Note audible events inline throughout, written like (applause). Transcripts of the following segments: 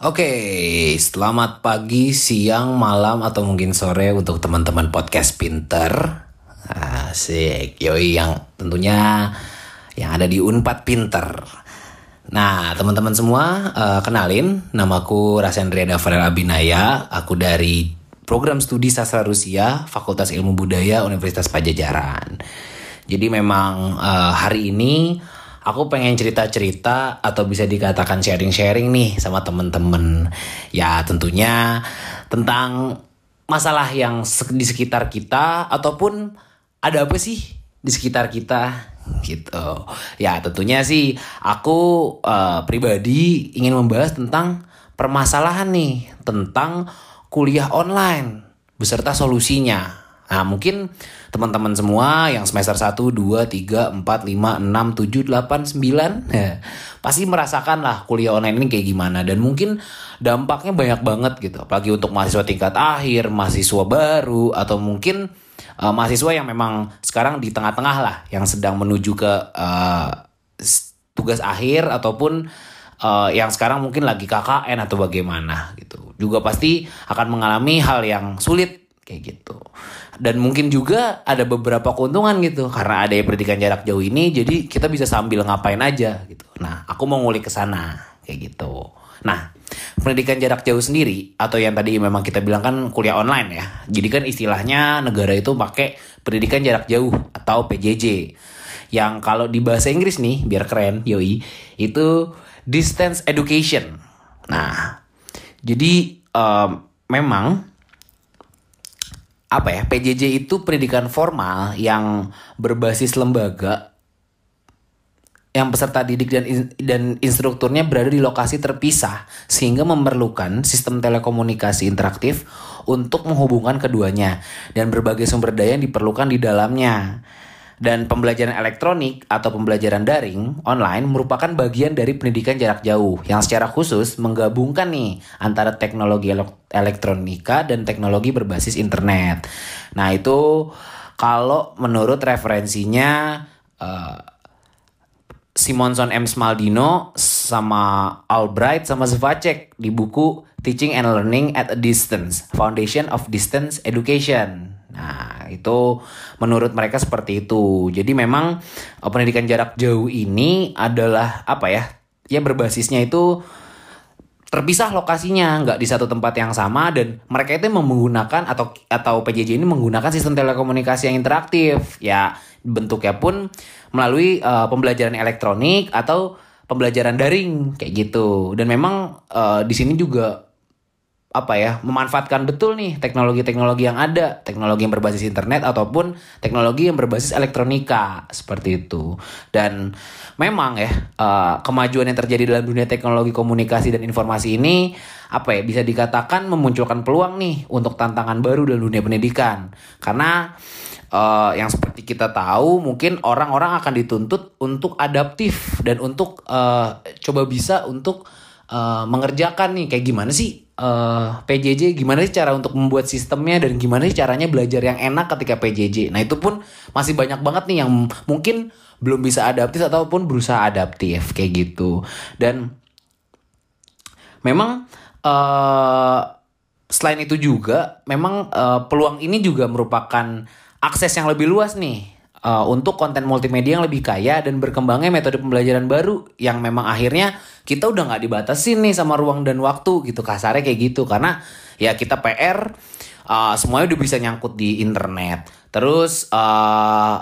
Oke, selamat pagi, siang, malam, atau mungkin sore untuk teman-teman podcast Pinter. Asik, yoi yang tentunya yang ada di Unpad Pinter. Nah, teman-teman semua, uh, kenalin, namaku Rasendria Davarel Abinaya, aku dari program studi sastra Rusia, Fakultas Ilmu Budaya Universitas Pajajaran. Jadi memang uh, hari ini aku pengen cerita-cerita atau bisa dikatakan sharing-sharing nih sama temen-temen. Ya tentunya tentang masalah yang di sekitar kita ataupun ada apa sih di sekitar kita gitu. Ya tentunya sih aku uh, pribadi ingin membahas tentang permasalahan nih tentang kuliah online beserta solusinya. Nah, mungkin teman-teman semua yang semester 1, 2, 3, 4, 5, 6, 7, 8, 9 ya, pasti merasakan lah kuliah online ini kayak gimana dan mungkin dampaknya banyak banget gitu. Apalagi untuk mahasiswa tingkat akhir, mahasiswa baru atau mungkin uh, mahasiswa yang memang sekarang di tengah-tengah lah yang sedang menuju ke uh, tugas akhir ataupun uh, yang sekarang mungkin lagi KKN atau bagaimana gitu. Juga pasti akan mengalami hal yang sulit kayak gitu. Dan mungkin juga ada beberapa keuntungan gitu karena ada yang pendidikan jarak jauh ini jadi kita bisa sambil ngapain aja gitu. Nah aku mau ngulik ke sana kayak gitu. Nah pendidikan jarak jauh sendiri atau yang tadi memang kita bilang kan kuliah online ya jadi kan istilahnya negara itu pakai pendidikan jarak jauh atau PJJ yang kalau di bahasa Inggris nih biar keren yoi itu distance education. Nah jadi um, memang apa ya PJJ itu pendidikan formal yang berbasis lembaga yang peserta didik dan dan instrukturnya berada di lokasi terpisah sehingga memerlukan sistem telekomunikasi interaktif untuk menghubungkan keduanya dan berbagai sumber daya yang diperlukan di dalamnya. Dan pembelajaran elektronik atau pembelajaran daring online merupakan bagian dari pendidikan jarak jauh yang secara khusus menggabungkan nih antara teknologi elektronika dan teknologi berbasis internet. Nah, itu kalau menurut referensinya uh, Simonson M. Smaldino sama Albright sama Zvacek di buku Teaching and Learning at a Distance, Foundation of Distance Education. Nah, itu menurut mereka seperti itu. Jadi memang eh, pendidikan jarak jauh ini adalah apa ya? Ya berbasisnya itu terpisah lokasinya, nggak di satu tempat yang sama dan mereka itu menggunakan atau atau PJJ ini menggunakan sistem telekomunikasi yang interaktif. Ya, bentuknya pun melalui uh, pembelajaran elektronik atau pembelajaran daring kayak gitu. Dan memang uh, di sini juga apa ya memanfaatkan betul nih teknologi-teknologi yang ada. Teknologi yang berbasis internet ataupun teknologi yang berbasis elektronika. Seperti itu. Dan memang ya uh, kemajuan yang terjadi dalam dunia teknologi komunikasi dan informasi ini apa ya bisa dikatakan memunculkan peluang nih untuk tantangan baru dalam dunia pendidikan. Karena uh, yang seperti kita tahu mungkin orang-orang akan dituntut untuk adaptif dan untuk uh, coba bisa untuk uh, mengerjakan nih. Kayak gimana sih uh, eh, PJJ gimana sih cara untuk membuat sistemnya dan gimana sih caranya belajar yang enak ketika PJJ. Nah itu pun masih banyak banget nih yang mungkin belum bisa adaptif ataupun berusaha adaptif kayak gitu. Dan memang uh, selain itu juga memang uh, peluang ini juga merupakan akses yang lebih luas nih uh, untuk konten multimedia yang lebih kaya dan berkembangnya metode pembelajaran baru yang memang akhirnya kita udah nggak dibatasin nih sama ruang dan waktu gitu. Kasarnya kayak gitu. Karena ya kita PR uh, semuanya udah bisa nyangkut di internet. Terus uh,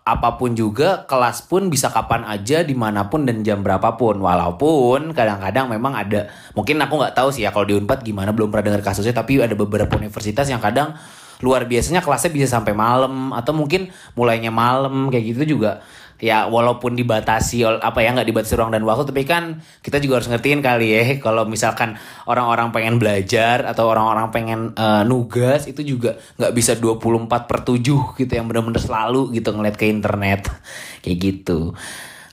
apa pun juga kelas pun bisa kapan aja di mana pun dan jam berapapun. Walaupun kadang-kadang memang ada mungkin aku nggak tahu sih ya kalau di Unpad gimana belum pernah dengar kasusnya tapi ada beberapa universitas yang kadang luar biasanya kelasnya bisa sampai malam atau mungkin mulainya malam kayak gitu juga. Ya walaupun dibatasi apa ya nggak dibatasi ruang dan waktu tapi kan kita juga harus ngertiin kali ya (laughs) kalau misalkan orang-orang pengen belajar atau orang-orang pengen uh, nugas itu juga nggak bisa 24 per 7 gitu yang bener-bener selalu gitu ngeliat ke internet. (laughs) Kayak gitu.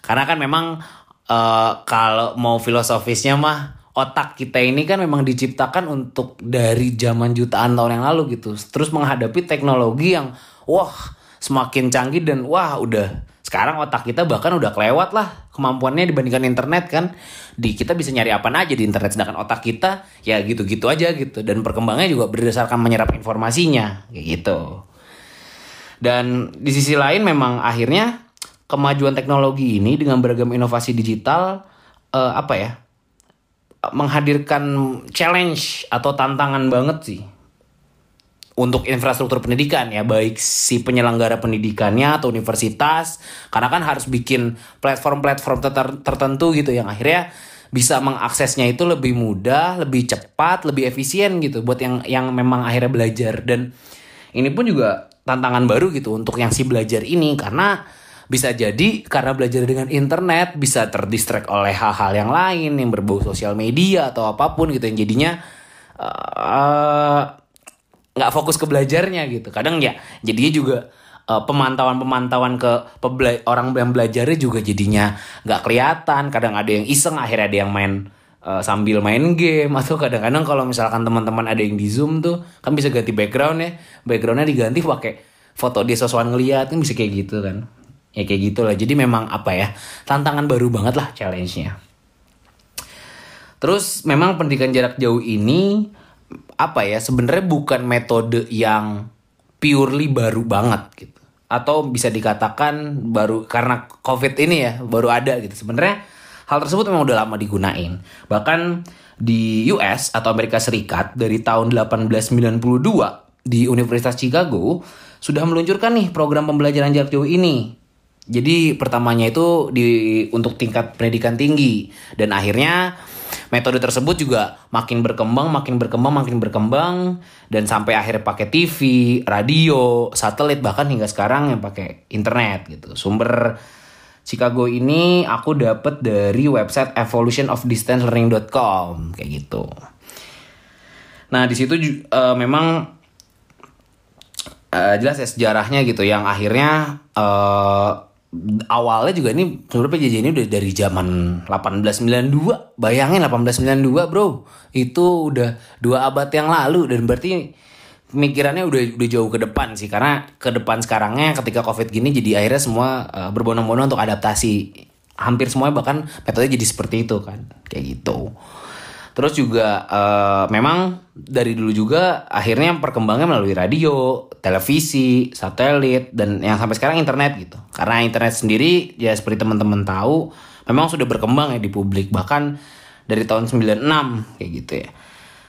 Karena kan memang uh, kalau mau filosofisnya mah otak kita ini kan memang diciptakan untuk dari zaman jutaan tahun yang lalu gitu. Terus menghadapi teknologi yang wah semakin canggih dan wah udah. Sekarang otak kita bahkan udah kelewat lah kemampuannya dibandingkan internet kan. Di kita bisa nyari apa aja di internet sedangkan otak kita ya gitu-gitu aja gitu. Dan perkembangannya juga berdasarkan menyerap informasinya kayak gitu. Dan di sisi lain memang akhirnya kemajuan teknologi ini dengan beragam inovasi digital uh, apa ya menghadirkan challenge atau tantangan banget sih. Untuk infrastruktur pendidikan ya baik si penyelenggara pendidikannya atau universitas karena kan harus bikin platform-platform tertentu gitu yang akhirnya bisa mengaksesnya itu lebih mudah, lebih cepat, lebih efisien gitu buat yang yang memang akhirnya belajar. Dan ini pun juga tantangan baru gitu untuk yang si belajar ini karena bisa jadi karena belajar dengan internet bisa terdistract oleh hal-hal yang lain yang berbau sosial media atau apa pun gitu yang jadinya uh, nggak fokus ke belajarnya gitu. Kadang ya jadinya juga uh, pemantauan-pemantauan ke pebela orang yang belajarnya juga jadinya nggak kelihatan. Kadang ada yang iseng akhirnya ada yang main uh, sambil main game. Atau kadang-kadang kalau misalkan teman-teman ada yang di zoom tuh kan bisa ganti background ya. Backgroundnya diganti pakai foto dia sesuatu ngeliat kan bisa kayak gitu kan ya kayak gitulah. Jadi memang apa ya tantangan baru banget lah challenge-nya. Terus memang pendidikan jarak jauh ini apa ya sebenarnya bukan metode yang purely baru banget gitu. Atau bisa dikatakan baru karena covid ini ya baru ada gitu. Sebenarnya hal tersebut memang udah lama digunain. Bahkan di US atau Amerika Serikat dari tahun 1892 di Universitas Chicago sudah meluncurkan nih program pembelajaran jarak jauh ini jadi pertamanya itu di untuk tingkat pendidikan tinggi dan akhirnya metode tersebut juga makin berkembang, makin berkembang, makin berkembang dan sampai akhirnya pakai TV, radio, satelit bahkan hingga sekarang yang pakai internet gitu. Sumber Chicago ini aku dapat dari website evolutionofdistancelearning.com kayak gitu. Nah, di situ uh, memang uh, jelas ya sejarahnya gitu yang akhirnya uh, awalnya juga ini sebenarnya PJJ ini udah dari zaman 1892 bayangin 1892 bro. Itu udah dua abad yang lalu. Dan berarti pemikirannya udah udah jauh ke depan sih. Karena ke depan sekarangnya ketika covid gini jadi akhirnya semua uh, berbondong-bondong untuk adaptasi. Hampir semuanya bahkan metode jadi seperti itu kan. Kayak gitu Terus juga uh, memang dari dulu juga akhirnya perkembangan melalui radio, televisi, satelit dan yang sampai sekarang internet gitu. Karena internet sendiri ya seperti teman-teman tahu memang sudah berkembang ya di publik bahkan dari tahun 96 kayak gitu ya.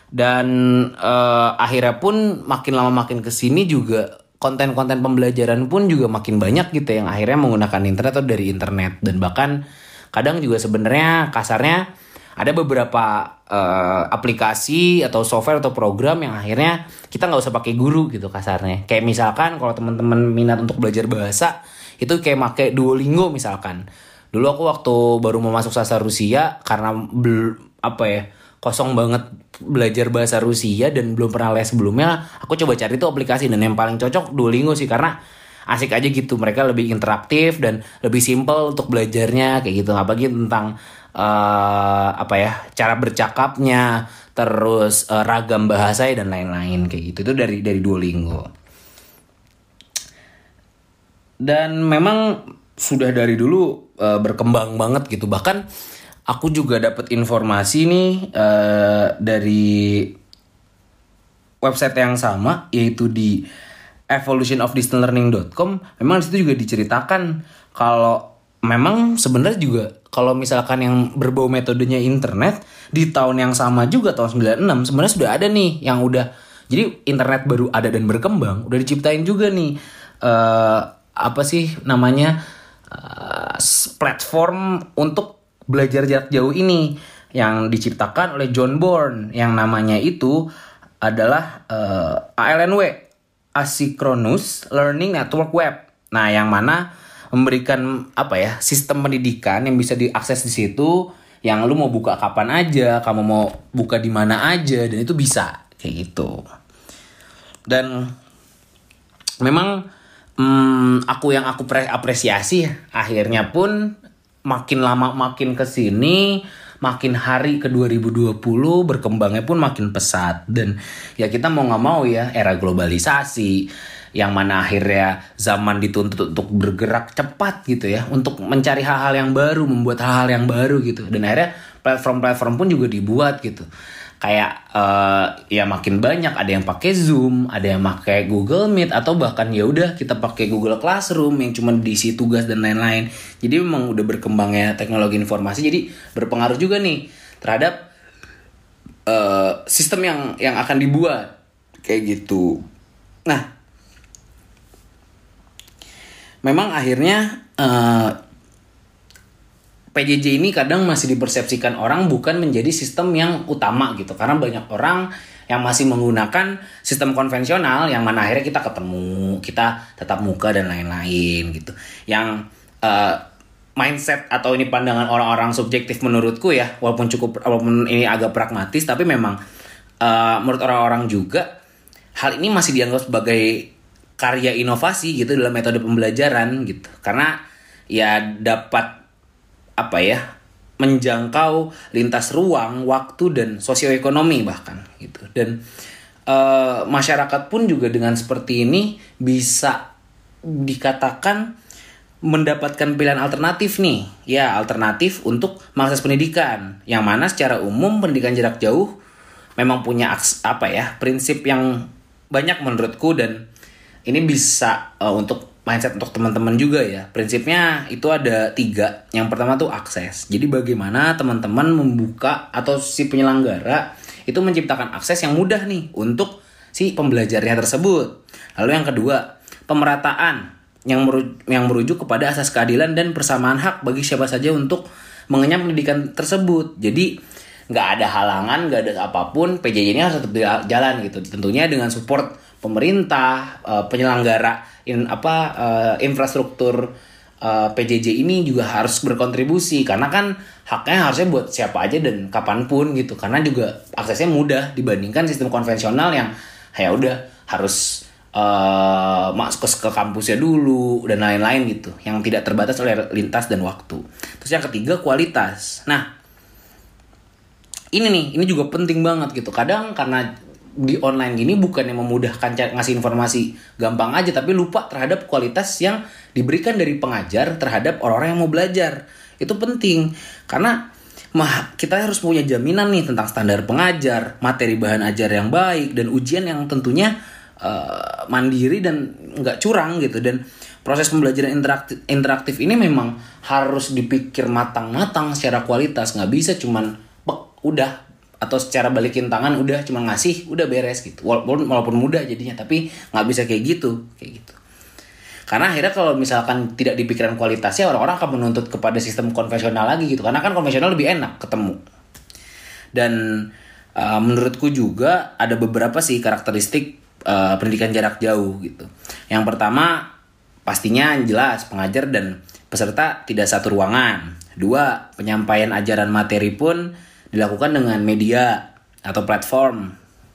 Dan uh, akhirnya pun makin lama makin ke sini juga konten-konten pembelajaran pun juga makin banyak gitu yang akhirnya menggunakan internet atau dari internet dan bahkan kadang juga sebenarnya kasarnya ada beberapa uh, aplikasi atau software atau program yang akhirnya kita nggak usah pakai guru gitu kasarnya. Kayak misalkan kalau teman-teman minat untuk belajar bahasa itu kayak pakai Duolingo misalkan. Dulu aku waktu baru mau masuk sastra Rusia karena bel, apa ya kosong banget belajar bahasa Rusia dan belum pernah les sebelumnya, aku coba cari tuh aplikasi dan yang paling cocok Duolingo sih karena asik aja gitu mereka lebih interaktif dan lebih simple untuk belajarnya kayak gitu apalagi tentang uh, apa ya cara bercakapnya terus uh, ragam bahasa dan lain-lain kayak gitu. Itu dari dari Duolingo. Dan memang sudah dari dulu uh, berkembang banget gitu. Bahkan aku juga dapat informasi nih uh, dari website yang sama yaitu di evolutionofdistancelearning.com memang di situ juga diceritakan kalau memang sebenarnya juga kalau misalkan yang berbau metodenya internet di tahun yang sama juga tahun 96 sebenarnya sudah ada nih yang udah jadi internet baru ada dan berkembang udah diciptain juga nih uh, apa sih namanya uh, platform untuk belajar jarak jauh ini yang diciptakan oleh John Bourne yang namanya itu adalah uh, eh, ALNW Asynchronous Learning Network Web. Nah, yang mana memberikan apa ya sistem pendidikan yang bisa diakses di situ yang lu mau buka kapan aja kamu mau buka di mana aja dan itu bisa kayak gitu. Dan memang hmm, aku yang aku apresiasi akhirnya pun makin lama makin ke sini makin hari ke 2020 berkembangnya pun makin pesat. Dan ya kita mau nggak mau ya era globalisasi yang mana akhirnya zaman dituntut untuk bergerak cepat gitu ya untuk mencari hal-hal yang baru membuat hal-hal yang baru gitu dan akhirnya platform-platform pun juga dibuat gitu kayak uh, ya makin banyak ada yang pakai Zoom, ada yang pakai Google Meet atau bahkan ya udah kita pakai Google Classroom yang cuma diisi tugas dan lain-lain. Jadi memang udah berkembangnya teknologi informasi jadi berpengaruh juga nih terhadap uh, sistem yang yang akan dibuat kayak gitu. Nah, memang akhirnya uh, PJJ ini kadang masih dipersepsikan orang bukan menjadi sistem yang utama gitu. Karena banyak orang yang masih menggunakan sistem konvensional yang mana akhirnya kita ketemu kita tetap muka dan lain-lain gitu. Yang uh, mindset atau ini pandangan orang-orang subjektif menurutku ya walaupun cukup walaupun ini agak pragmatis tapi memang uh, menurut orang-orang juga hal ini masih dianggap sebagai karya inovasi gitu dalam metode pembelajaran gitu karena ya dapat apa ya menjangkau lintas ruang, waktu dan sosioekonomi bahkan gitu. Dan e, masyarakat pun juga dengan seperti ini bisa dikatakan mendapatkan pilihan alternatif nih. Ya, alternatif untuk mengakses pendidikan yang mana secara umum pendidikan jarak jauh memang punya apa ya, prinsip yang banyak menurutku dan ini bisa uh, untuk mindset untuk teman-teman juga ya. Prinsipnya itu ada tiga. Yang pertama tuh akses. Jadi bagaimana teman-teman membuka atau si penyelenggara itu menciptakan akses yang mudah nih untuk si pembelajarnya tersebut. Lalu yang kedua, pemerataan yang merujuk, yang merujuk kepada asas keadilan dan persamaan hak bagi siapa saja untuk mengenyam pendidikan tersebut. Jadi nggak ada halangan, nggak ada apa pun, PJJ ini harus tetap jalan gitu. Tentunya dengan support pemerintah, eh, penyelenggara in apa uh, infrastruktur uh, eh, PJJ ini juga harus berkontribusi. Karena kan haknya harusnya buat siapa aja dan kapan pun gitu. Karena juga aksesnya mudah dibandingkan sistem konvensional yang ya udah harus uh, masuk ke, ke kampusnya dulu dan lain-lain gitu. Yang tidak terbatas oleh lintas dan waktu. Terus yang ketiga kualitas. Nah ini nih ini juga penting banget gitu. Kadang karena di online gini bukan yang memudahkan ngasih informasi gampang aja tapi lupa terhadap kualitas yang diberikan dari pengajar terhadap orang-orang yang mau belajar. Itu penting karena mah kita harus punya jaminan nih tentang standar pengajar materi bahan ajar yang baik dan ujian yang tentunya uh, mandiri dan nggak curang gitu. Dan proses pembelajaran interaktif, interaktif ini memang harus dipikir matang-matang secara kualitas. Nggak bisa cuman udah atau secara balikin tangan udah cuma ngasih udah beres gitu. Walaupun walaupun mudah jadinya tapi nggak bisa kayak gitu kayak gitu. Karena akhirnya kalau misalkan tidak dipikirkan kualitasnya orang-orang akan menuntut kepada sistem konvensional lagi gitu. Karena kan konvensional lebih enak ketemu. Dan uh, menurutku juga ada beberapa sih karakteristik uh, pendidikan jarak jauh gitu. Yang pertama pastinya jelas pengajar dan peserta tidak satu ruangan. Dua penyampaian ajaran materi pun dilakukan dengan media atau platform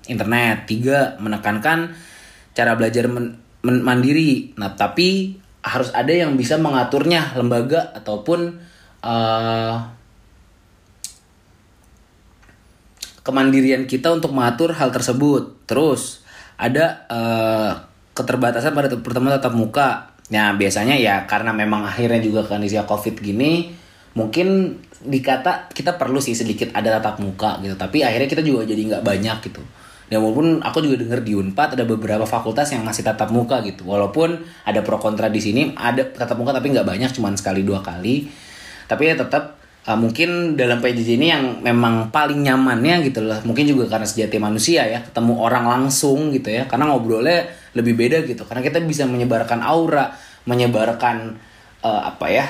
internet. Tiga, menekankan cara belajar men men mandiri. Nah, tapi harus ada yang bisa mengaturnya, lembaga ataupun uh, kemandirian kita untuk mengatur hal tersebut. Terus ada uh, keterbatasan pada pertemuan tatap muka. Nah, biasanya ya karena memang akhirnya juga kondisi COVID gini, mungkin dikata kita perlu sih sedikit ada tatap muka gitu. Tapi akhirnya kita juga jadi nggak banyak gitu. Dan walaupun aku juga dengar di Unpad ada beberapa fakultas yang masih tatap muka gitu. Walaupun ada pro kontra di sini ada tatap muka tapi nggak banyak cuma sekali dua kali. Tapi ya tetap uh, mungkin dalam PJJ ini yang memang paling nyamannya gitu lah. Mungkin juga karena sejati manusia ya ketemu orang langsung gitu ya. Karena ngobrolnya lebih beda gitu. Karena kita bisa menyebarkan aura menyebarkan uh, apa ya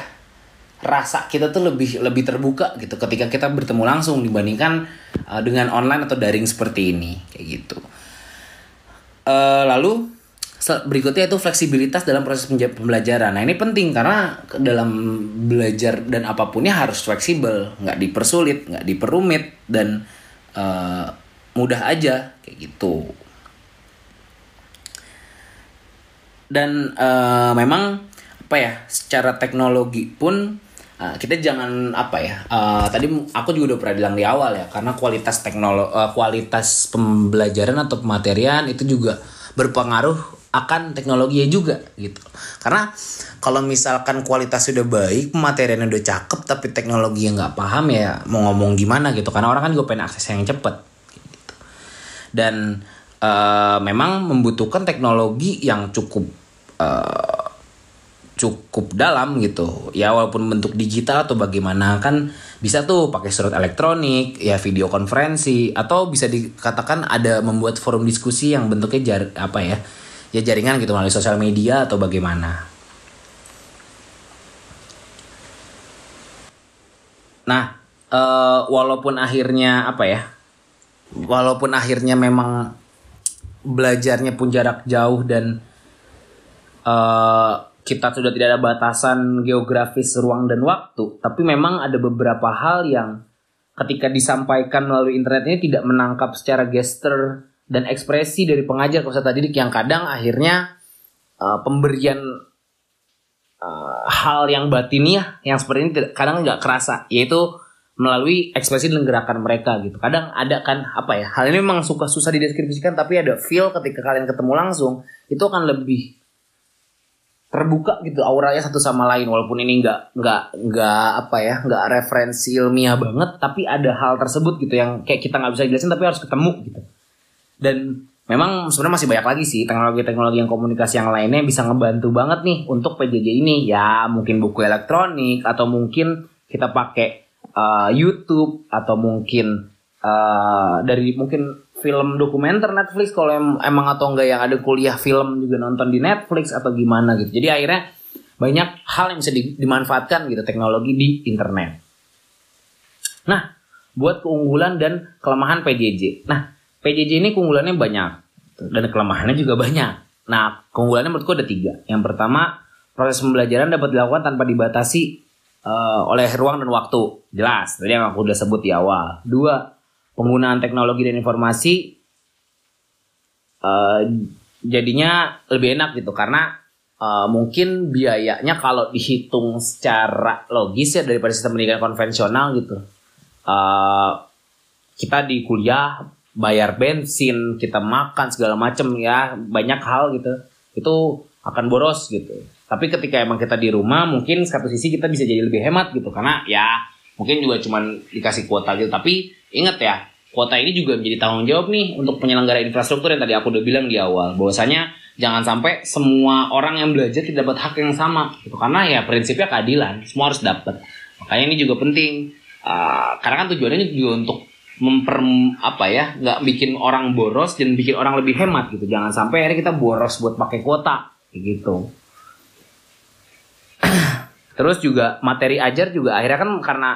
rasa kita tuh lebih lebih terbuka gitu ketika kita bertemu langsung dibandingkan uh, dengan online atau daring seperti ini kayak gitu. Uh, lalu berikutnya itu fleksibilitas dalam proses pembelajaran. Nah ini penting karena dalam belajar dan apapunnya harus fleksibel, nggak dipersulit, nggak diperumit dan uh, mudah aja kayak gitu. Dan uh, memang apa ya secara teknologi pun uh, kita jangan apa ya uh, tadi aku juga udah pernah bilang di awal ya karena kualitas teknologi uh, kualitas pembelajaran atau pematerian itu juga berpengaruh akan teknologi juga gitu karena kalau misalkan kualitas sudah baik pemateriannya udah cakep tapi teknologi yang nggak paham ya mau ngomong gimana gitu karena orang kan juga pengen akses yang cepet gitu. dan uh, memang membutuhkan teknologi yang cukup uh, cukup dalam gitu ya walaupun bentuk digital atau bagaimana kan bisa tuh pakai surat elektronik ya video konferensi atau bisa dikatakan ada membuat forum diskusi yang bentuknya jar apa ya ya jaringan gitu melalui sosial media atau bagaimana. Nah, uh, walaupun akhirnya apa ya? Walaupun akhirnya memang belajarnya pun jarak jauh dan uh, kita sudah tidak ada batasan geografis ruang dan waktu, tapi memang ada beberapa hal yang ketika disampaikan melalui internet ini tidak menangkap secara gesture dan ekspresi dari pengajar peserta didik yang kadang akhirnya uh, pemberian uh, hal yang batiniah yang seperti ini kadang nggak kerasa yaitu melalui ekspresi dan gerakan mereka gitu. Kadang ada kan apa ya hal ini memang suka susah dideskripsikan tapi ada feel ketika kalian ketemu langsung itu akan lebih terbuka gitu auranya satu sama lain walaupun ini nggak nggak nggak apa ya nggak referensi ilmiah banget tapi ada hal tersebut gitu yang kayak kita nggak bisa jelasin tapi harus ketemu gitu. Dan memang sebenarnya masih banyak lagi sih teknologi-teknologi yang komunikasi yang lainnya bisa ngebantu banget nih untuk PJJ ini. Ya mungkin buku elektronik atau mungkin kita pakai uh, YouTube atau mungkin uh, dari mungkin film dokumenter Netflix kalau em emang atau enggak yang ada kuliah film juga nonton di Netflix atau gimana gitu jadi akhirnya banyak hal yang bisa di dimanfaatkan gitu teknologi di internet nah buat keunggulan dan kelemahan PJJ nah PJJ ini keunggulannya banyak dan kelemahannya juga banyak. Nah, keunggulannya menurutku ada tiga. Yang pertama, proses pembelajaran dapat dilakukan tanpa dibatasi uh, oleh ruang dan waktu. Jelas, tadi yang aku udah sebut di awal. Dua, penggunaan teknologi dan informasi uh, jadinya lebih enak gitu karena uh, mungkin biayanya kalau dihitung secara logis ya daripada sistem pendidikan konvensional gitu. Uh, kita di kuliah bayar bensin, kita makan segala macem ya, banyak hal gitu. Itu akan boros gitu. Tapi ketika emang kita di rumah, mungkin satu sisi kita bisa jadi lebih hemat gitu karena ya mungkin juga cuman dikasih kuota gitu. Tapi ingat ya, kuota ini juga menjadi tanggung jawab nih untuk penyelenggara infrastruktur yang tadi aku udah bilang di awal. Bahwasanya jangan sampai semua orang yang belajar tidak dapat hak yang sama gitu. Karena ya prinsipnya keadilan, semua harus dapat. Makanya ini juga penting. Uh, karena kan tujuannya juga untuk memper apa ya nggak bikin orang boros dan bikin orang lebih hemat gitu jangan sampai akhirnya kita boros buat pakai kuota gitu (clears throat) terus juga materi ajar juga akhirnya kan karena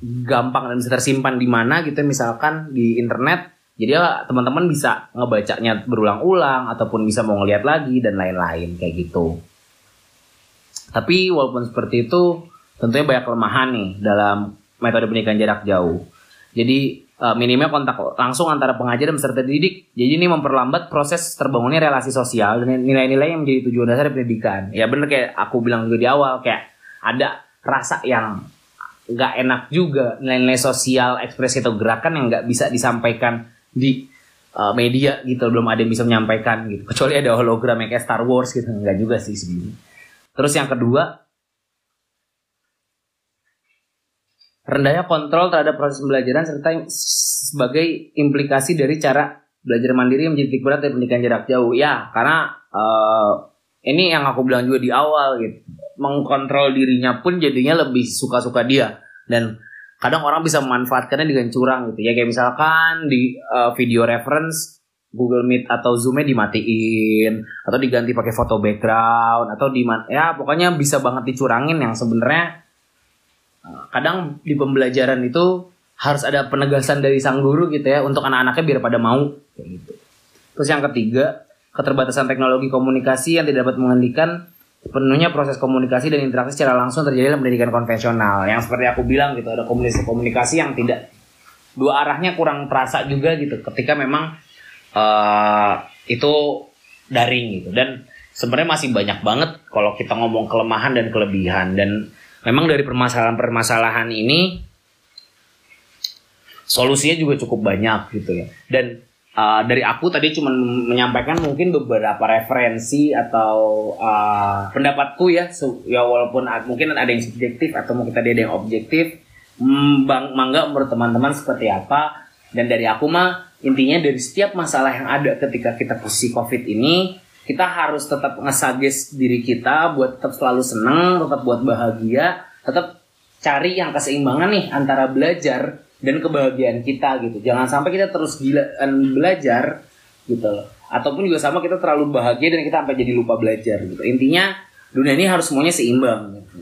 gampang dan bisa tersimpan di mana gitu misalkan di internet jadi ya teman-teman bisa ngebacanya berulang-ulang ataupun bisa mau ngeliat lagi dan lain-lain kayak gitu tapi walaupun seperti itu tentunya banyak kelemahan nih dalam metode pendidikan jarak jauh jadi uh, minimnya kontak langsung antara pengajar dan peserta didik. Jadi ini memperlambat proses terbangunnya relasi sosial dan nilai-nilai yang menjadi tujuan dasar pendidikan. Ya bener kayak aku bilang juga di awal kayak ada rasa yang nggak enak juga. Nilai-nilai sosial ekspresi atau gerakan yang nggak bisa disampaikan di uh, media gitu. Belum ada yang bisa menyampaikan gitu. Kecuali ada hologram kayak Star Wars gitu. Nggak juga sih sebenarnya. Terus yang kedua rendahnya kontrol terhadap proses pembelajaran serta sebagai implikasi dari cara belajar mandiri menjadi berat dari pendidikan jarak jauh. Ya, karena uh, ini yang aku bilang juga di awal gitu. Mengkontrol dirinya pun jadinya lebih suka-suka dia. Dan kadang orang bisa memanfaatkannya dengan curang gitu. Ya kayak misalkan di uh, video reference Google Meet atau Zoom-nya dimatiin. Atau diganti pakai foto background. Atau di ya pokoknya bisa banget dicurangin yang sebenarnya kadang di pembelajaran itu harus ada penegasan dari sang guru gitu ya. Untuk anak-anaknya biar pada mau. Kayak gitu. Terus yang ketiga, keterbatasan teknologi komunikasi yang tidak dapat menghentikan penuhnya proses komunikasi dan interaksi secara langsung terjadi dalam pendidikan konvensional. Yang seperti aku bilang gitu, ada komunikasi komunikasi yang tidak dua arahnya kurang terasa juga gitu ketika memang uh, itu daring gitu dan sebenarnya masih banyak banget kalau kita ngomong kelemahan dan kelebihan dan memang dari permasalahan-permasalahan ini solusinya juga cukup banyak gitu ya. Dan uh, dari aku tadi cuma menyampaikan mungkin beberapa referensi atau uh, pendapatku ya, so, ya walaupun mungkin ada yang subjektif atau mungkin tadi ada yang objektif. Hmm, bang, mangga menurut teman-teman seperti apa? Dan dari aku mah intinya dari setiap masalah yang ada ketika kita posisi covid ini kita harus tetap ngesages diri kita buat tetap selalu seneng, tetap buat bahagia, tetap cari yang keseimbangan nih antara belajar dan kebahagiaan kita gitu. Jangan sampai kita terus gila belajar gitu loh. Ataupun juga sama kita terlalu bahagia dan kita sampai jadi lupa belajar gitu. Intinya dunia ini harus semuanya seimbang gitu.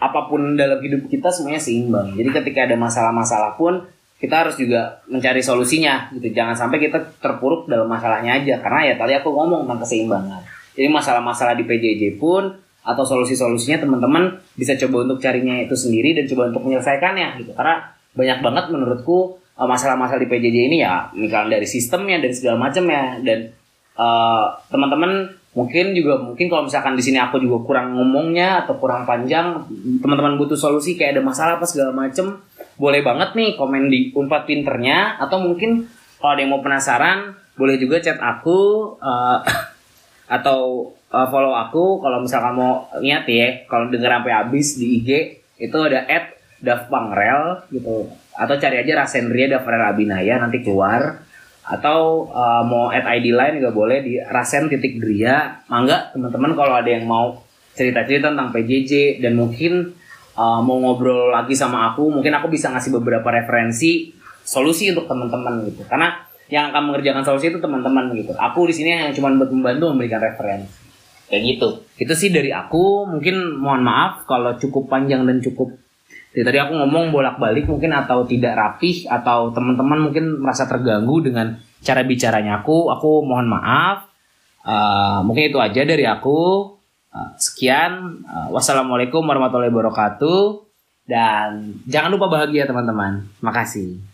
Apa pun dalam hidup kita semuanya seimbang. Jadi ketika ada masalah-masalah pun kita harus juga mencari solusinya gitu. Jangan sampai kita terpuruk dalam masalahnya aja karena ya tadi aku ngomong tentang keseimbangan. Jadi masalah-masalah di PJJ pun atau solusi-solusinya teman-teman bisa coba untuk carinya itu sendiri dan coba untuk menyelesaikannya gitu. Karena banyak banget menurutku uh, masalah-masalah di PJJ ini ya misalnya dari sistemnya dan segala macam ya dan uh, teman-teman mungkin juga mungkin kalau misalkan di sini aku juga kurang ngomongnya atau kurang panjang teman-teman butuh solusi kayak ada masalah apa segala macem boleh banget nih komen di unpad pinternya. Atau mungkin kalau ada yang mau penasaran boleh juga chat aku uh, (coughs) atau uh, follow aku. Kalau misalkan mau ingat ya kalau denger sampai habis di IG itu ada at Dav Pangrel gitu. Atau cari aja Rasendria Davrel Abinaya nanti keluar. Atau uh, mau add ID lain juga boleh di Rasen titik Gria mangga teman-teman kalau ada yang mau cerita-cerita tentang PJJ dan mungkin uh, mau ngobrol lagi sama aku mungkin aku bisa ngasih beberapa referensi solusi untuk teman-teman gitu. Karena yang akan mengerjakan solusi itu teman-teman gitu. Aku di sini hanya cuma membantu memberikan referensi. Kayak gitu. Itu sih dari aku. Mungkin mohon maaf kalau cukup panjang dan cukup jadi tadi aku ngomong bolak-balik mungkin atau tidak rapih atau teman-teman mungkin merasa terganggu dengan cara bicaranya aku. Aku mohon maaf. Uh, mungkin itu aja dari aku. Uh, sekian. Uh, wassalamualaikum warahmatullahi wabarakatuh. Dan jangan lupa bahagia teman-teman. Makasih.